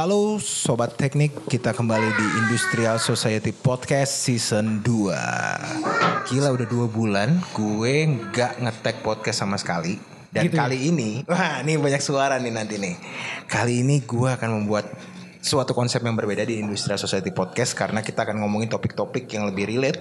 Halo Sobat Teknik, kita kembali di Industrial Society Podcast Season 2 Gila udah dua bulan gue nggak ngetek podcast sama sekali. Dan Gitu ya? kali ini, wah ini banyak suara nih nanti nih. Kali ini gue akan membuat suatu konsep yang berbeda di Industrial Society Podcast Karena kita akan ngomongin topik-topik yang lebih relate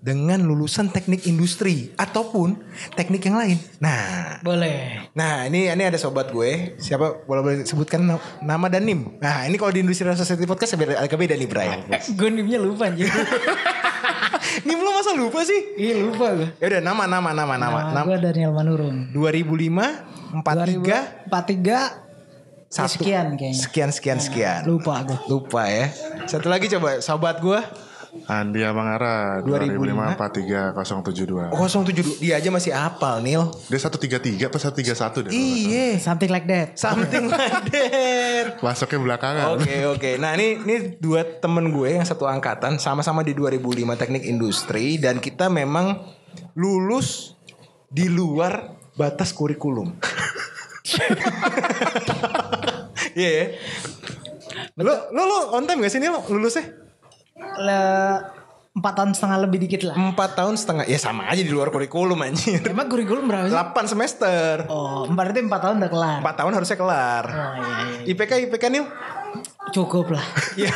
dengan lulusan teknik industri ataupun teknik yang lain. Nah, Boleh. Nah ini ini ada sobat gue Siapa boleh boleh sebutkan na- nama dan nim Nah ini kalau di industri Society Podcast agak beda nih Brian Gue nimnya lupa anjir. Nim lo masa lupa sih Iya lupa gue. Ya udah nama nama nama nama, Nama nama. gue Daniel Manurung. 2005 43 43 satu sekian kayaknya. Sekian sekian sekian Lupa gue. Lupa ya Satu lagi coba sobat gue Andi Amangara 2005. 2005 43072. 072 Dia aja masih apal Nil Dia 133 apa 131 deh. Iya Something like that. Something like that Masuknya belakangan. Oke oke. Nah ini ini dua temen gue yang satu angkatan sama-sama di 2005 teknik industri dan kita memang lulus di luar batas kurikulum. Iya ya. Lo lo lo on time gak sih nih lo lulusnya? Le, empat tahun setengah lebih dikit lah. Empat tahun setengah. Ya sama aja di luar kurikulum anjir. Emang kurikulum berapa sih? 8 semester. Oh, berarti empat tahun udah kelar. Empat tahun harusnya kelar. Oh iya, iya. IPK IPK nih. Cukup lah. Ya.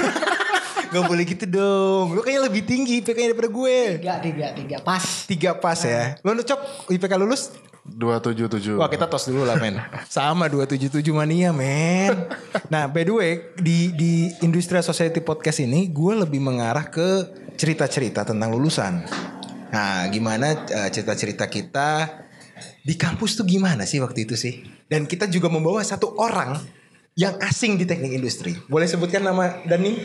Gak boleh gitu dong. Lu kayaknya lebih tinggi IPK-nya daripada gue. Tiga, tiga, tiga. Pas. Tiga pas ya. Lu cok IPK lulus? 277. Wah kita tos dulu lah men. Sama 277 mania men. Nah by the way di di Industrial Society Podcast ini gue lebih mengarah ke cerita-cerita tentang lulusan. Nah gimana eh, cerita-cerita kita di kampus tuh gimana sih waktu itu sih? Dan kita juga membawa satu orang yang asing di teknik industri. Boleh sebutkan nama dan nih?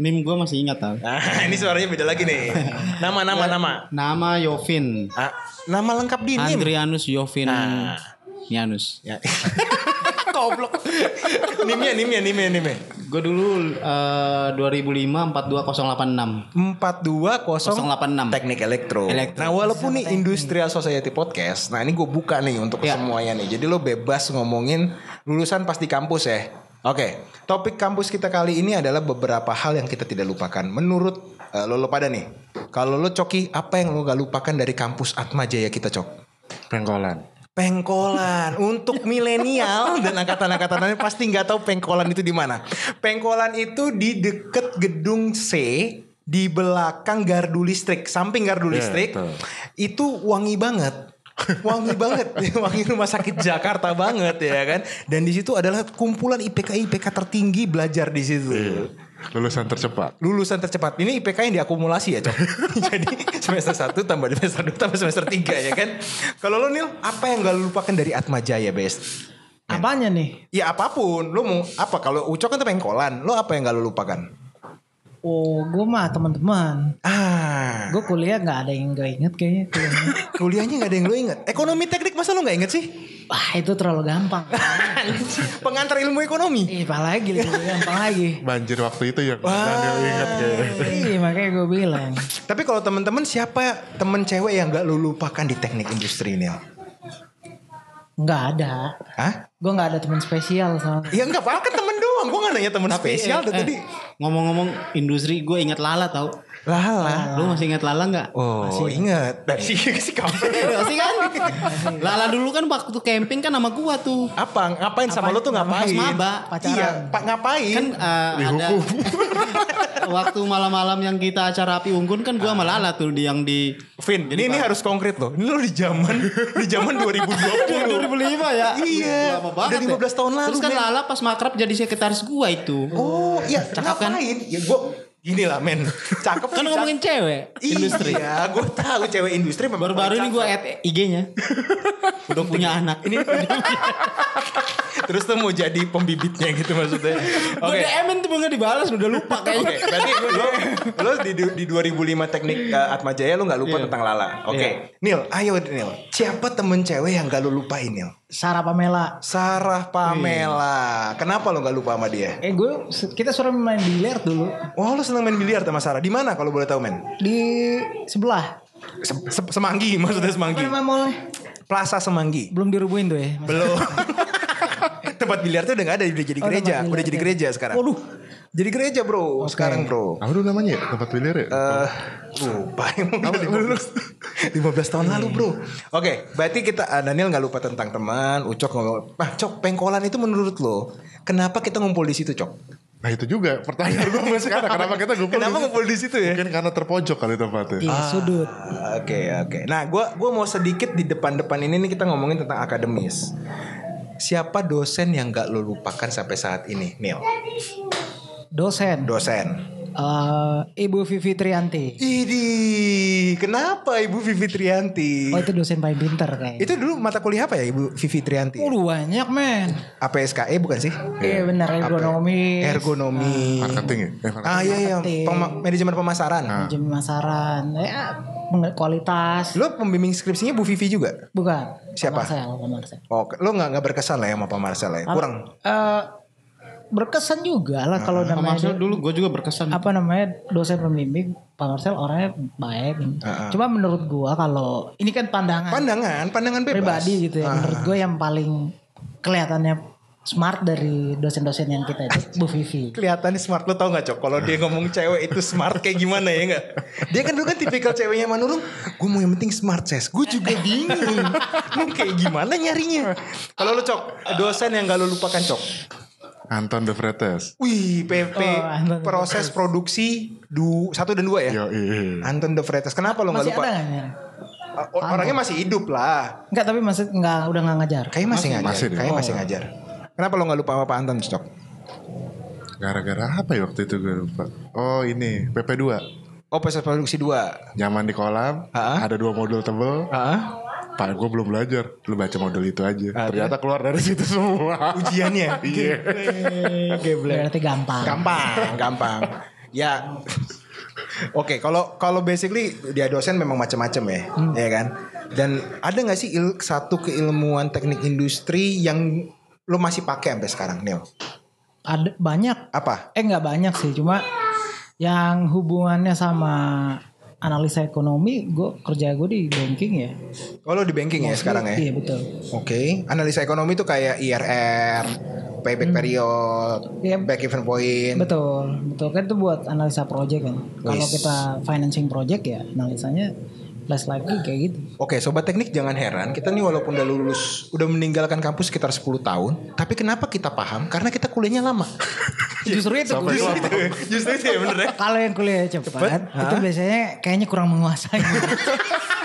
NIM gue masih ingat tau. Nah ini suaranya beda lagi nih. Nama nama nama. Nama Yovin. Ah, nama lengkap di NIM. Andrianus Yovin Nah. Nianus. Ya. Goblok. nimnya, nimnya, nimnya, nimnya. Gue dulu eh, 2005 42086. 420 086. Teknik elektro. Elektro. Nah, walaupun nih Industrial Society Podcast, nah ini gue buka nih untuk Ya. semuanya nih. Jadi lo bebas ngomongin lulusan pas di kampus ya. Oke, topik kampus kita kali ini adalah beberapa hal yang kita tidak lupakan. Menurut eh, lo, lo pada nih, kalau lo coki apa yang lo gak lupakan dari kampus Atma Jaya kita cok? Pengkolan. Pengkolan untuk milenial dan angkatan-angkatan lain pasti nggak tahu pengkolan itu di mana. Pengkolan itu di deket gedung C di belakang gardu listrik, samping gardu Iya, listrik. betul. itu wangi banget. Wangi banget, wangi rumah sakit Jakarta banget ya kan. Dan di situ adalah kumpulan IPK IPK tertinggi belajar di situ. Iya. Lulusan tercepat. Lulusan tercepat. Ini IPK yang diakumulasi ya, Cok. Jadi semester 1 tambah semester 2 tambah semester 3 ya kan. Kalau lo Nil, apa yang gak lo lupakan dari Atma Jaya, Best? Apanya nih? Ya apa pun, lo mau apa? Kalau Ucok kan tuh pengkolan, lo apa yang gak lo lupakan? Oh, gue mah teman-teman. Ah, Gue kuliah nggak ada yang gak inget kayaknya. kuliahnya. kuliahnya gak ada yang lo inget. Ekonomi teknik masa lo gak inget sih? Wah itu terlalu gampang. Pengantar ilmu ekonomi. Ih, apalagi lebih gampang lagi. Banjir waktu itu yang Daniel ingat kayaknya. Iya makanya gue bilang. Tapi kalau temen-temen siapa temen cewek yang gak lo lupakan di teknik industri Nil? Nggak ada. Hah? Gue nggak ada teman spesial soalnya. Ya enggak apa kan temen doang. Gue gak nanya temen spesial eh, dari eh, tadi. Ngomong-ngomong industri gue ingat Lala tau. Lah Lu masih ingat Lala nggak? Oh, ingat. Dari si si kampret. Masih kan? Lala dulu kan waktu camping kan sama gua tuh. Apa? Ngapain sama lo tuh ngapain? Pas maba. Pacaran. Iya, Pak ngapain? Kan eh, ada waktu malam-malam yang kita acara api unggun kan gua sama Lala tuh di yang di Vin, ini, ini harus konkret loh. Ini lo di zaman di zaman 2020. 2005 ya. Iya, udah 15 tahun lalu, Terus kan. Lala pas makrab jadi sekretaris gua itu. Oh, iya, Cakep kan? ngapain? Ya gua gini lah men. Cakep Kan ngomongin cakep. cewek industri. Iya, gue tahu cewek industri Baru-baru ini gue add IG-nya. Udah punya anak. Ini Terus tuh mau jadi pembibitnya gitu maksudnya. Oke. DM-in tuh nggak dibalas udah lupa Oke, kayaknya. berarti lo, lo di, di 2005 teknik uh, Atma Jaya lo nggak lupa Iya. tentang Lala. Oke, Nil, ayo Nil. Siapa temen cewek yang gak lo lupain Nil? Sarah Pamela. Sarah Pamela. Kenapa lo gak lupa sama dia? Eh gue kita suruh main biliar dulu Wah lo seneng main biliar sama Sarah. Di mana kalau boleh tahu men? di sebelah. Se- se- semanggi maksudnya Semanggi. namanya mallnya? Plaza Semanggi. Belum dirubuhin tuh ya. Belum. Tempat biliarnya udah gak ada, udah jadi Oh, gereja, udah jadi gereja sekarang. Waduh. Jadi gereja bro, sekarang bro. Apa dulu namanya ya? Tempat bilir ya? Eh, lupa emang udah 15, 15 tahun lalu bro. Oke, berarti kita ah, Daniel nggak lupa tentang teman, Ucok ngomong. Ah, Cok, pengkolan itu menurut lo, kenapa kita ngumpul di situ, Cok? nah itu juga pertanyaan gue sampai sekarang. Kenapa kita ngumpul Kenapa di situ? ngumpul di situ ya? Mungkin karena terpojok kali tempatnya. Iya, sudut. Ah, Oke oke. Nah, gua gua mau sedikit di depan-depan ini nih kita ngomongin tentang akademis. Siapa dosen yang gak lo lupakan sampai saat ini, Neil? Dosen. Dosen. Eh, Ibu Vivi Trianti. Idi, kenapa Ibu Vivi Trianti? Oh itu dosen paling pinter kayaknya. Itu dulu mata kuliah apa ya Ibu Vivi Trianti? Oh banyak men. APSKE bukan sih? Iya benar ergonomi. Ergonomi. Marketing ya? Eh, marketing. Ah iya iya. Pema- manajemen pemasaran. Manajemen pemasaran. Ya kualitas. Lo pembimbing skripsinya Bu Vivi juga? Bukan. Siapa? Pak Marcel, Pak Marcel. Oh, lo nggak nggak berkesan lah ya sama Pak Marcel ya? Kurang. Eh, berkesan juga lah kalau namanya Marcel dulu gue juga berkesan. apa namanya dosen pembimbing Pak Marcel orangnya baik. Cuma menurut gua kalau ini kan pandangan Pandangan, pandangan bebas. pribadi gitu ya. Menurut gua yang paling kelihatannya smart dari dosen-dosen yang kita itu Bu Vivi. Kelihatannya smart lo tau gak cok Kalau dia ngomong cewek itu smart kayak gimana ya gak Dia kan dulu kan tipikal ceweknya Manurung Gue mau yang penting smart ses Gue juga bingung kayak gimana nyarinya Kalau lo cok Dosen yang gak lo lupakan cok Anton de Vretes. Wih PP Oh, Proses produksi du, Satu dan dua ya Yo, iya. Anton de Vretes Kenapa lo gak Masih lupa ada nggak ya? O- Orangnya masih hidup lah Enggak tapi masih enggak udah nggak ngajar. Kayaknya masih, ngajar masih deh. Kayaknya masih ngajar Kenapa lo gak lupa Pak Anton cok Gara-gara apa ya waktu itu gue lupa. Oh ini PP2. Oh proses produksi dua Nyaman di kolam. Ha? Ada dua modul tebel. Ah, Pak gue belum belajar. Lu baca modul itu aja. Ah, Ternyata keluar dari situ semua. Ujiannya Iya. Berarti gampang. gampang gampang ya oke kalau kalau basically dia dosen memang macam-macam ya ya kan dan ada nggak sih il- satu keilmuan teknik industri yang lo masih pakai sampai sekarang Neil Ada banyak. apa Eh nggak banyak sih, cuma yang hubungannya sama analisa ekonomi, gue kerja gue di banking ya. oh lo di banking ya sekarang ya Iya betul. Oke, analisa ekonomi itu kayak IRR, payback period, Iya. back even point. Betul, betul kan itu buat analisa project kan. Kalau kita financing project ya analisanya less likely kayak gitu. Oke, sobat teknik jangan heran, kita nih walaupun udah lulus, udah meninggalkan kampus sekitar 10 tahun, tapi kenapa kita paham? Karena kita kuliahnya lama. Justru itu. Sampai justru itu. Justru itu ya bener ya. Kalau yang kuliah cepat, itu biasanya kayaknya kurang menguasai.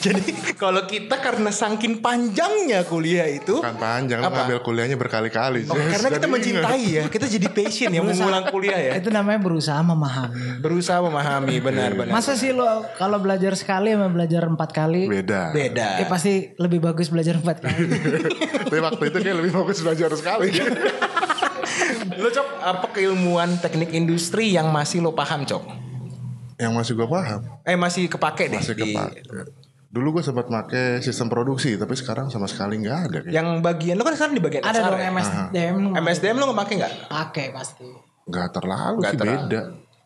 Jadi kalau kita karena saking panjangnya kuliah itu, Kan panjang. Apa? ngambil kuliahnya berkali-kali. Oh, karena kita Jadi mencintai ya, kita jadi passion ya mengulang kuliah ya. itu namanya berusaha memahami. Berusaha memahami benar-benar. Masa sih lo kalau belajar sekali sama belajar empat kali, Beda. beda? ya pasti lebih bagus belajar empat kali. Tapi waktu itu kayak lebih fokus belajar sekali. Lo cok apa keilmuan teknik industri yang masih lo paham cok? Yang masih gue paham. Eh masih kepake deh Masih di kepake. Dulu gue sempat pakai sistem produksi, tapi sekarang sama sekali nggak ada. kayaknya. yang bagian lo kan sekarang di bagian Ada HR dong ya? MSDM. MSDM lo nggak pakai nggak? Pakai pasti. Nggak terlalu Nggak sih terlalu. beda.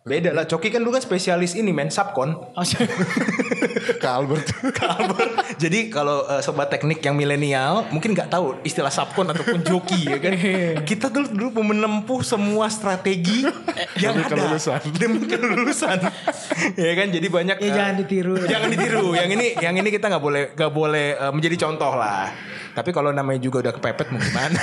Beda lah, Coki kan dulu kan spesialis ini men, subkon. Oh, Ke Albert. Kalber. Jadi kalau eh, sobat teknik yang milenial mungkin nggak tahu istilah subkon ataupun joki ya kan. Kita dulu dulu menempuh semua strategi yang Demi ada kelulusan. demi kelulusan. ya kan jadi banyak Ya eh, jangan ditiru. Jangan ditiru. Yang ini yang ini kita nggak boleh nggak boleh eh, menjadi contoh lah. Tapi kalau namanya juga udah kepepet mau gimana?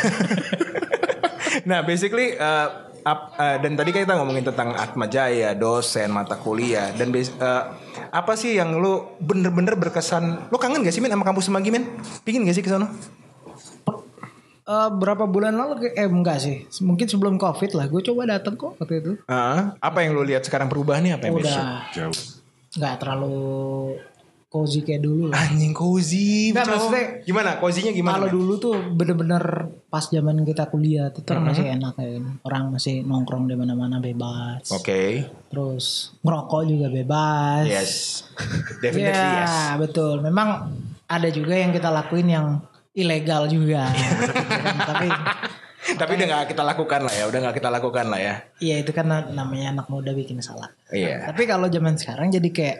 nah, basically eh, ap- eh, dan tadi kan kita ngomongin tentang Atma Jaya, dosen, mata kuliah dan eh, apa sih yang lu bener-bener berkesan? Lu kangen gak sih men sama kampus Semanggi men? Pingin gak sih ke sana? Eh, berapa bulan lalu ke- eh enggak sih mungkin sebelum covid lah gue coba datang kok waktu itu Ah, apa yang lu lihat sekarang perubahannya apa yang udah Jauh. nggak terlalu cozy kayak dulu lah Anjing cozy. Nggak, Cok. maksudnya, gimana? Cozy-nya gimana? kalau dulu tuh bener-bener pas zaman kita kuliah itu kan masih enak kan orang masih nongkrong di mana-mana bebas Oke. terus ngerokok juga bebas Yes. Definitely ya yes. betul memang ada juga yang kita lakuin yang ilegal juga tapi Tapi udah gak kita lakukan lah ya, udah gak kita lakukan lah ya. Iya itu kan na- namanya anak muda bikin salah. Iya. Tapi kalau zaman sekarang jadi kayak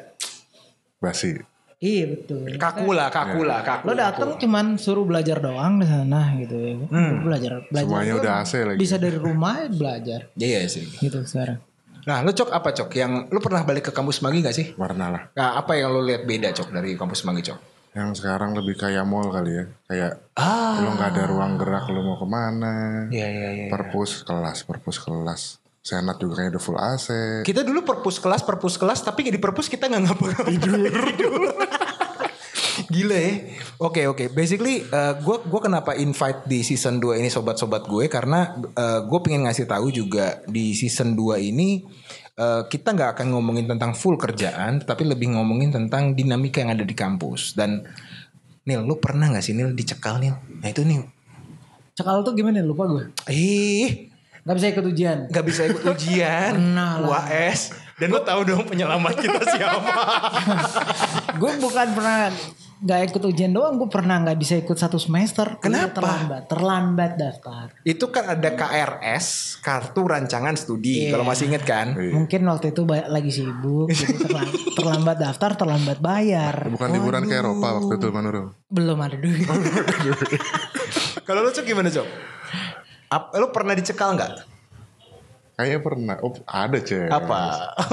Basi. Iya betul. Kaku lah, kaku lah, kaku. Lo datang cuman suruh belajar doang di sana gitu ya. Belajar, belajar. Semuanya udah AC lagi. Bisa dari rumah belajar Iya sih. gitu sekarang. Nah, lu cok apa cok? Yang lu pernah balik ke kampus Magi gak sih? Warna lah. Nah, apa yang lu lihat beda cok dari kampus Magi cok? Yang sekarang lebih kayak mall kali ya. Kayak Ah, lu nggak ada ruang gerak lu mau ke mana. iya iya iya. Perpus kelas, perpus kelas. Senat juga kayaknya udah full AC. Kita dulu perpus kelas, perpus kelas, tapi di perpus kita nggak ngapa-ngapain. Tidur. Gila ya. Oke oke. Basically, gue gua kenapa invite di season 2 ini sobat-sobat gue karena gue pengen ngasih tahu juga di season 2 ini eh, kita nggak akan ngomongin tentang full kerjaan, tapi lebih ngomongin tentang dinamika yang ada di kampus. Dan Nil, lu pernah nggak sih Nil dicekal Nil? Nah itu Nil. Cekal tuh gimana lupa gue. Ih, Gak bisa ikut ujian. nggak bisa ikut ujian, Pernah lah. UAS, dan lu tahu dong penyelamat kita siapa? gue bukan pernah gak ikut ujian doang. Gue pernah gak bisa ikut satu semester. Kuliah Kenapa? Terlambat. Terlambat daftar. Itu kan ada KRS, kartu rancangan studi. Iya. Kalau masih inget kan? Mungkin waktu itu lagi sibuk. terlambat daftar, terlambat bayar. Bukan liburan ke Eropa waktu itu Manurul. Belum ada duit. Kalau lu Cok gimana Cok? Ap- lu pernah dicekal nggak? Kayaknya pernah. Oh ada cek. Apa?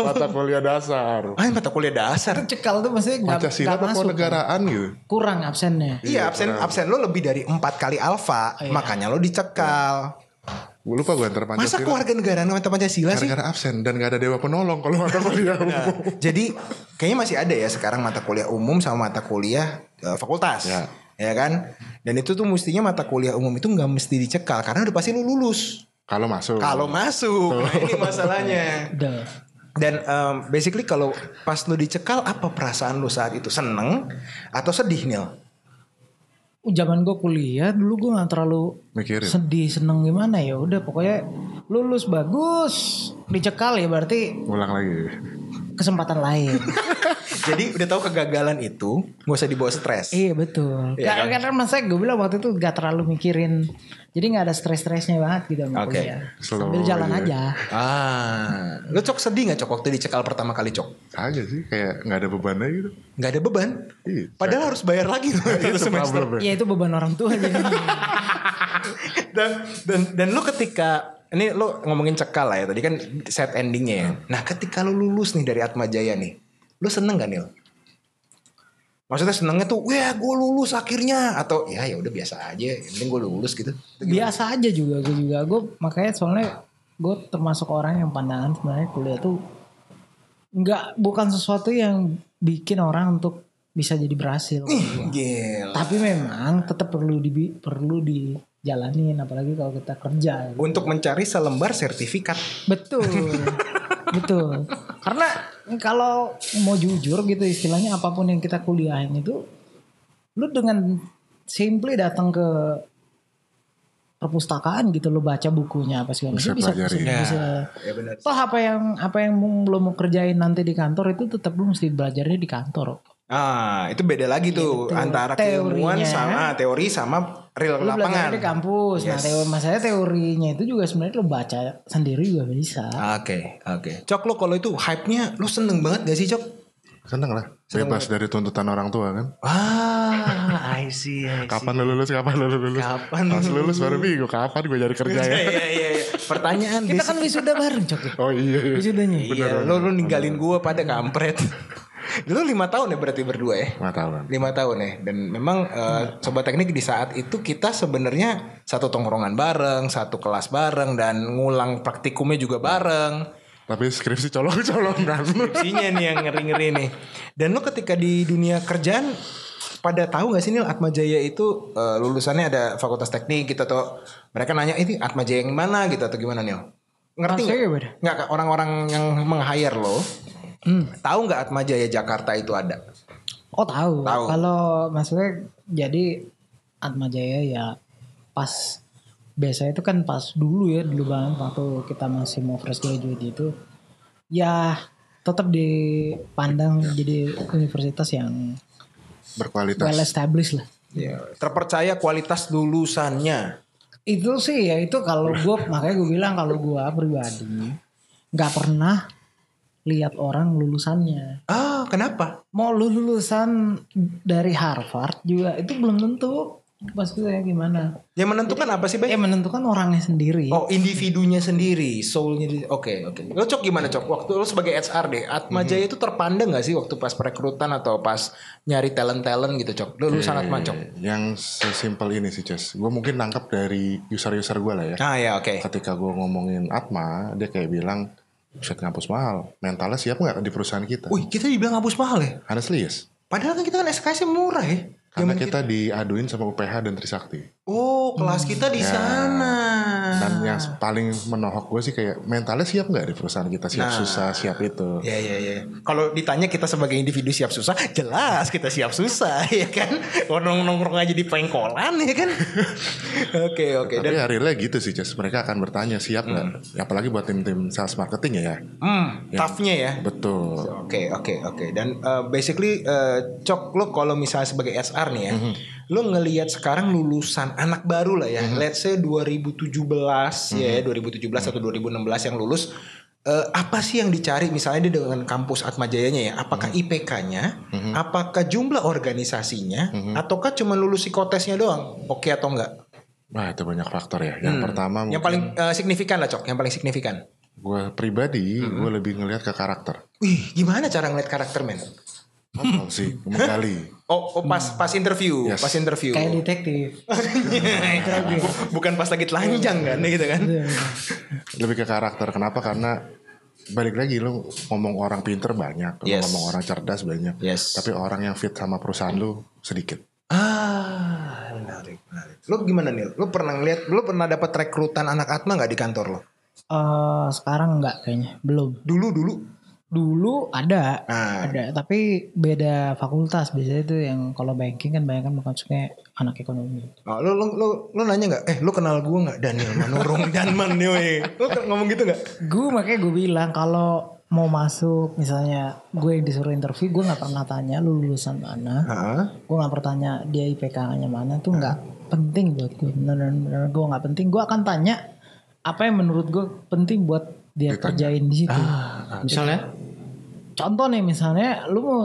Mata kuliah dasar. Ah mata kuliah dasar. Cekal tuh maksudnya gak, Pancasila gak masuk. negaraan gitu. Kurang absennya. Iya absen absen lu lebih dari empat kali alfa, Iya. makanya lu dicekal. Gue lupa gue antar Masa Pancasila. keluarga negara mata Pancasila sih? Gara-gara absen dan gak ada dewa penolong kalau mata kuliah umum. Jadi kayaknya masih ada ya sekarang mata kuliah umum sama mata kuliah eh, fakultas. Ya. Ya kan? Dan itu tuh mestinya mata kuliah umum itu nggak mesti dicekal karena udah pasti lu lulus. Kalau masuk. Kalau masuk, nah ini masalahnya. Dan um, basically kalau pas lu dicekal apa perasaan lu saat itu? Seneng atau sedih Nil? Zaman gue kuliah dulu gue gak terlalu Mikirin. sedih seneng gimana ya udah pokoknya lulus bagus dicekal ya berarti Ulang lagi. Kesempatan lain Jadi udah tahu kegagalan itu gak usah dibawa stres. iya betul Iya kan? karena masa gue bilang waktu itu gak terlalu mikirin jadi gak ada stres-stresnya banget gitu sama kuliah Slow sambil jalan aja. aja Ah, lu cok sedih gak cok waktu dicekal pertama kali cok? Aja sih kayak nggak ada bebannya gitu. Gak ada beban. Iya. Padahal harus bayar lagi tuh satu semester. ya itu beban orang tua jadi dan dan dan lu ketika ini lu ngomongin cekal lah ya tadi kan set endingnya ya. Nah ketika lu lulus nih dari Atma Jaya nih, lu seneng gak Nil? Maksudnya senengnya tuh, wah gue lulus akhirnya atau ya ya udah biasa aja, yang penting gue lulus gitu. biasa aja juga gue juga gue makanya soalnya gue termasuk orang yang pandangan sebenarnya kuliah tuh nggak bukan sesuatu yang bikin orang untuk bisa jadi berhasil Gila. tapi memang tetap perlu di perlu dijalanin apalagi kalau kita kerja Untuk mencari selembar sertifikat. betul betul karena kalau mau jujur gitu istilahnya apa pun yang kita kuliahin itu lu dengan simply datang ke perpustakaan gitu lu baca bukunya apa segala Bisa macam bisa bisa, pelajari. bisa Ya benar. toh apa yang apa yang lo mau kerjain nanti di kantor itu tetap lu mesti belajarnya di kantor Ah, itu beda lagi tuh betul. antara keilmuan sama teori sama real lu lapangan. belajar di kampus nah Yes. teori masalahnya teorinya itu juga sebenarnya lu baca sendiri juga bisa Oke, oke. Cok lo kalau itu hype-nya lo seneng banget gak sih Cok? Seneng lah. Bebas dari tuntutan orang tua kan. Ah, I see, I see. Kapan lu lulus? Kapan lu lulus? Kapan Pas lu lulus baru bingung. Kapan gue cari kerja ya? Iya, iya, iya. Pertanyaan kita kan wisuda bareng cok ya? Oh iya. iya. wisudanya Iya, lo lo ninggalin gua pada kampret. Lo lima tahun ya berarti berdua ya? Nggak tahu kan. Lima tahun ya. Dan memang eh, sobat teknik di saat itu kita sebenarnya satu tongkrongan bareng, satu kelas bareng dan ngulang praktikumnya juga bareng. Tapi skripsi colong-colongan. Skripsinya nih yang ngeri-ngeri nih. Dan lo ketika di dunia kerjaan pada tahu gak sih Nil Atma Jaya itu eh, lulusannya ada fakultas teknik gitu atau mereka nanya ini Atma Jaya yang mana gitu atau gimana Nil? Ngerti nggak? orang-orang yang meng-hire lo Hmm. tahu nggak Atma Jaya Jakarta itu ada? Oh tahu. Tahu. Kalau maksudnya jadi Atma Jaya ya pas biasa itu kan pas dulu ya dulu banget waktu kita masih mau fresh graduate itu ya tetap dipandang jadi universitas yang Berkualitas. well established lah. Ya, terpercaya kualitas lulusannya. Itu sih ya itu kalau gue makanya gue bilang kalau gue pribadi nggak pernah lihat orang lulusannya. Ah, kenapa? Mau lu lulusan dari Harvard juga itu belum tentu maksudnya gimana. Yang menentukan apa sih, Bay? Ya menentukan orangnya sendiri. Oh, individunya sendiri, soulnya. Oke, oke. Lo cok gimana cok? Waktu lo sebagai HR deh, Atma Mhm. Jaya itu terpandang gak sih waktu pas perekrutan atau pas nyari talent talent gitu cok? Lo lulusan Atma cok? Yang sesimpel ini sih, Ces. Gue mungkin nangkep dari user-user gue lah ya. Ah ya oke. Ketika gue ngomongin Atma, dia kayak bilang, Buset ngampus mahal. Mentalnya siap nggak di perusahaan kita? Wih kita dibilang hapus mahal ya? Honestly yes. Padahal kan kita kan SKS murah ya. Karena Zaman kita diaduin sama UPH dan Trisakti. Oh kelas kita di Ya. sana. Dan yang paling menohok gue sih kayak mentalnya siap nggak di perusahaan kita siap Nah. susah siap itu. Ya ya ya. Kalau ditanya kita sebagai individu siap susah, jelas kita siap susah ya kan. Nongkrong nongkrong aja di pengkolan ya kan. Oke oke. Tapi Dan gitu sih, Ces. Mereka akan bertanya siap nggak? Apalagi buat tim-tim sales marketing ya. hmm, toughnya ya. Betul. Oke oke oke. Dan uh, basically uh, cok lo kalau misalnya sebagai SR nih ya, lo ngelihat sekarang lulusan anak baru lah ya, let's say 2017 ya, 2017 atau 2016 yang lulus. eh, apa sih yang dicari misalnya dia dengan kampus Atma Jayanya ya? Apakah IPK-nya, apakah jumlah organisasinya, ataukah cuma lulus psikotesnya doang? Oke atau enggak? Wah itu banyak faktor ya. Yang pertama Yang paling uh, signifikan lah cok, yang paling signifikan. gue pribadi gue lebih ngelihat ke karakter. Wih, gimana cara ngeliat karakter men? Ngobrol sih, menggali. Oh, oh pas pas interview, Yes. pas interview. Kayak detektif. Bukan pas lagi telanjang kan gitu kan. lebih ke karakter. Kenapa? Karena balik lagi lu ngomong orang pinter banyak, lu Yes. ngomong orang cerdas banyak. Yes. Tapi orang yang fit sama perusahaan lu sedikit. Ah, menarik, menarik. Lu gimana nih? Lu pernah ngeliat, lu pernah dapat rekrutan anak Atma nggak di kantor lo? Eh, sekarang enggak kayaknya, belum. Dulu dulu. Dulu ada, Ah. ada, tapi beda fakultas. Biasanya itu yang kalau banking kan banyak kan masuknya anak ekonomi. Oh, lu, lu, lu, lu nanya nggak? Eh, lu kenal gue nggak? Daniel Manurung Danman nih. Lu ke- ngomong gitu nggak? Gue makanya gue bilang kalau mau masuk misalnya gue yang disuruh interview gue nggak pernah tanya lu lulusan mana Hah? gue nggak pernah tanya dia IPK-nya mana tuh nggak penting buat gue bener-bener gue nggak penting gue akan tanya apa yang menurut gue penting buat dia kerjain di situ Ah, Misalnya? Contoh nih misalnya lu mau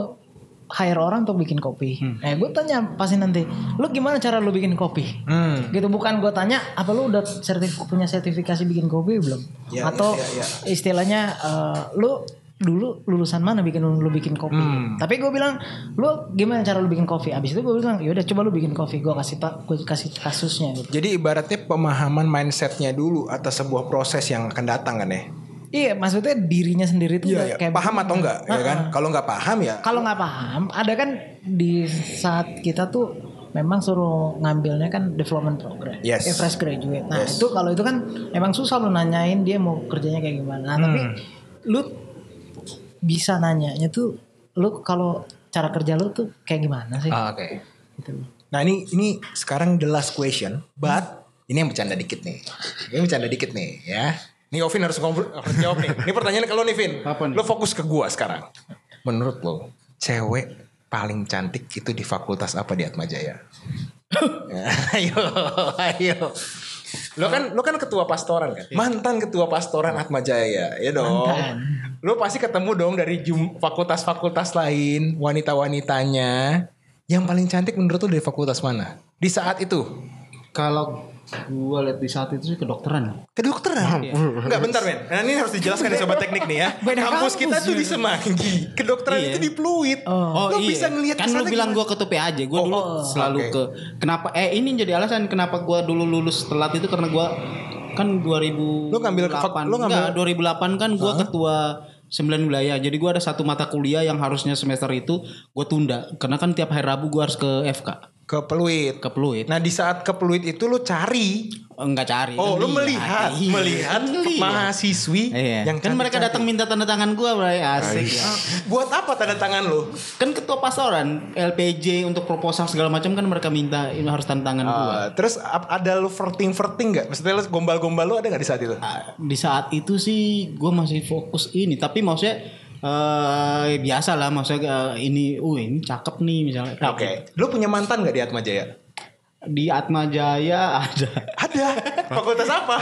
hire orang untuk bikin kopi eh gue tanya pasti nanti lu gimana cara lu bikin kopi Hmm. gitu bukan gue tanya apa lu udah sertif punya sertifikasi bikin kopi belum Ya, atau ya, ya. istilahnya eh, lu dulu lulusan mana bikin lu, lu bikin kopi Hmm. tapi gue bilang lu gimana cara lu bikin kopi abis itu gue bilang yaudah coba lu bikin kopi gue kasih pak gue kasih kasusnya gitu Jadi ibaratnya pemahaman mindsetnya dulu atas sebuah proses yang akan datang kan ya? Iya maksudnya dirinya sendiri tuh Iya, iya. paham atau enggak, ya kan? Kalau nggak paham ya, kalau nggak paham ada kan di saat kita tuh memang suruh ngambilnya kan development program Yes. eh, fresh graduate nah Yes. itu kalau itu kan emang susah lu nanyain dia mau kerjanya kayak gimana nah, tapi Hmm. lu bisa nanyanya tuh lu kalau cara kerja lu tuh kayak gimana sih Ah, oke. gitu Nah ini ini sekarang the last question, but ini yang bercanda dikit nih. Ini bercanda dikit nih ya. Nih Ovin harus, jawab nih. Ini pertanyaan kalau nih Vin. Apa nih? Lo fokus ke gua sekarang. Menurut lo, cewek paling cantik itu di fakultas apa di Atma Jaya? Ya, ayo, ayo. Lo kan lo kan ketua pastoran kan? Mantan ketua pastoran Atma Jaya, ya dong. Mantan. Lo pasti ketemu dong dari jum- fakultas-fakultas lain, wanita-wanitanya. Yang paling cantik menurut lo dari fakultas mana? Di saat itu? Kalau gue lihat di saat itu sih kedokteran. Kedokteran? Enggak bentar men. Nah ini harus dijelaskan ya sobat teknik nih ya. Beda kampus kampus kita tuh ya. di Semanggi. Kedokteran Iya. itu di Pluit. Oh. Lo bisa ngelihat kan lu bilang gue ketua PA aja gue Oh, dulu oh, selalu oke. ke kenapa eh ini jadi alasan kenapa gue dulu lulus telat itu karena gue kan 2000 Lu ngambil ke fak- lu ngambil- enggak, 2008 kan gue ketua 9 wilayah jadi gue ada satu mata kuliah yang harusnya semester itu gue tunda karena kan tiap hari Rabu gue harus ke FK ke Pluit. ke Pluit Nah di saat ke Pluit itu lo cari. enggak cari Oh lo lihat. melihat. Iya, Melihat lihat. mahasiswi Iya. yang kan mereka datang minta tanda tangan gue bray asik ya. Buat apa tanda tangan lo? kan ketua pastoran LPJ untuk proposal segala macam kan mereka minta ini harus tanda tangan gue Uh, terus ap- ada lo verting-verting gak? Maksudnya lo gombal-gombal lo ada gak di saat itu? Ah, di saat itu sih gue masih fokus ini tapi maksudnya eh biasa lah maksudnya eh, ini uh ini cakep nih misalnya Oke. Lo punya mantan gak di Atma Jaya? di Atma Jaya ada Ada. Fakultas apa?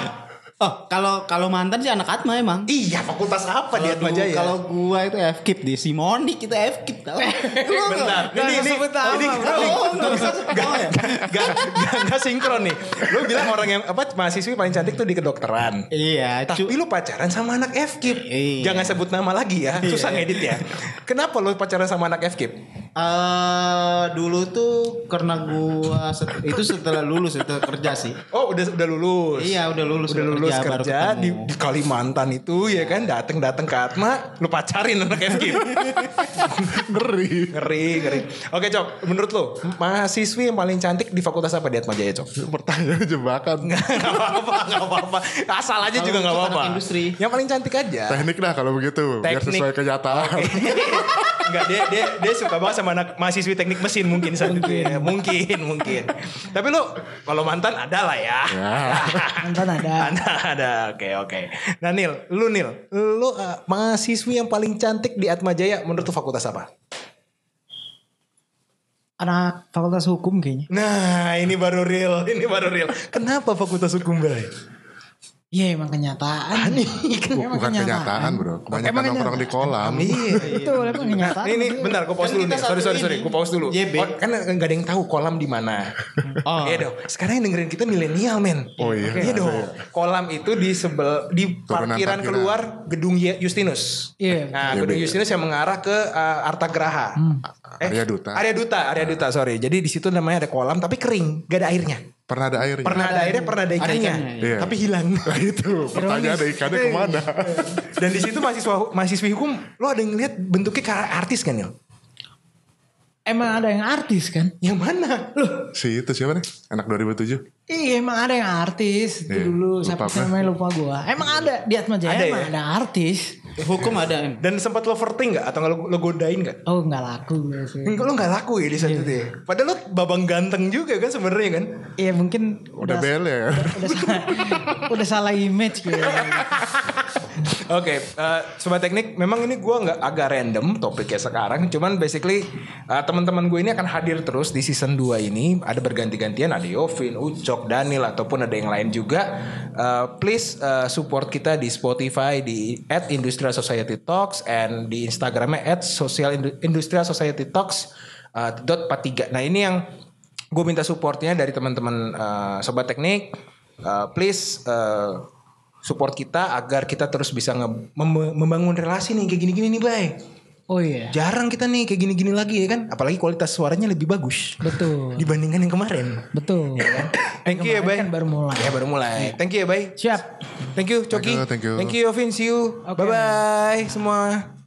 Oh, kalau kalau mantan sih anak Atma emang. Iya, fakultas apa di Kalau Atma Jaya? Kalau gua itu FKIP di Simonik itu FKIP tau. Bentar, Nggak ini ini ini bro. ini- Oh, ya? Gak, gak, gak sinkron nih. Lu bilang orang yang apa mahasiswi paling cantik tuh di kedokteran. Iya, Tapi lu pacaran sama anak FKIP. Iya. Jangan sebut nama lagi ya, susah ngedit ya. Kenapa lu pacaran sama anak FKIP? Eh dulu tuh karena gua set- itu setelah lulus setelah kerja sih. Oh, udah udah lulus. Iya, udah lulus, Udah lulus kerja, baru kerja di, di Kalimantan itu ya kan dateng dateng ke Atma, lu pacarin anak FKIP. Ngeri. ngeri, ngeri. Oke, Cok, menurut lu mahasiswi yang paling cantik di fakultas apa di Atma Jaya, Cok? Pertanyaan jebakan. Gak apa-apa, gak apa-apa. Asal aja Kalau juga gak untuk apa-apa. industri. Yang paling cantik aja. Teknik dah kalau begitu. Biar Teknik. sesuai kenyataan. Enggak dia dia dia suka banget sama anak mahasiswi teknik mesin mungkin saat itu ya. Mungkin, mungkin. Tapi lu kalau mantan ada lah ya. Ya. Mantan ada. Ada, ada. Oke, oke. Nah, Nil, lu Nil, lu uh, mahasiswi yang paling cantik di Atma Jaya menurut lu fakultas apa? Anak fakultas hukum kayaknya. Nah, ini baru real, ini baru real. Kenapa fakultas hukum, Bray? Iya emang kenyataan. Emang Bukan kenyataan bro. Kebanyakan Emang nongkrong di kolam. Iya. Betul emang kenyataan. Ini, ini bentar, gue pause Kan dulu nih. Sorry, satu sorry, sorry. ini. Gue pause dulu. JB. Oh, kan nggak ada yang tahu kolam di mana. Oh. Iya dong. Sekarang yang dengerin kita milenial, men. Oh iya. Iya dong. Kolam itu di sebel di parkiran parkiran. keluar gedung Justinus. Iya. Nah, Iya, gedung iya. Justinus yang mengarah ke uh, Arta Graha. Arya Duta. Arya Duta, Arya Duta, sorry. Jadi di situ namanya ada kolam tapi kering, gak ada airnya. Pernah ada airnya. Pernah ada airnya, pernah ada ikannya, ikannya, iya. tapi hilang. Nah itu pertanyaan ada ikannya ke mana? Dan di situ mahasiswa mahasiswi hukum, lo ada yang lihat bentuknya kayak artis kan, Nil? Emang ada yang artis kan? Yang mana? Loh, si itu siapa nih? Anak 2007. Iya emang ada yang artis. Itu Iya, dulu lupa siapa namanya lupa gua. Emang ada di Atma Jaya Ada emang ya? ada artis. Hukum ada. em. dan sempat lo flirting gak? Atau nggak lo, lo godain gak? Oh nggak laku gue sih. Enggak lo gak laku ya di saat itu ya. Padahal lo babang ganteng juga kan sebenarnya kan. Iya mungkin Udah bel ya. udah salah, udah salah image gitu. Oke, eh, sobat teknik, memang ini gua nggak agak random topiknya sekarang. Cuman basically eh, teman-teman gue ini akan hadir terus di season 2 ini. Ada berganti-gantian, ada Yovin, Ucok, Daniel ataupun ada yang lain juga. Eh, please eh, support kita di Spotify di @industrial society talks and di Instagramnya @social industrial society talks eh, dot 43. Nah ini yang gue minta supportnya dari teman-teman eh, sobat teknik. Eh, please support kita agar kita terus bisa nge- mem- membangun relasi nih kayak gini-gini nih bay. Oh iya. Jarang kita nih kayak gini-gini lagi ya kan. Apalagi kualitas suaranya lebih bagus Betul. dibandingkan yang kemarin. Betul. Thank you ya bay. Kan baru mulai. Ya baru mulai. Thank you ya bay. Siap. Thank you Coki. Thank you, thank you. Thank you Ovin. See you. Oke. Bye bye semua.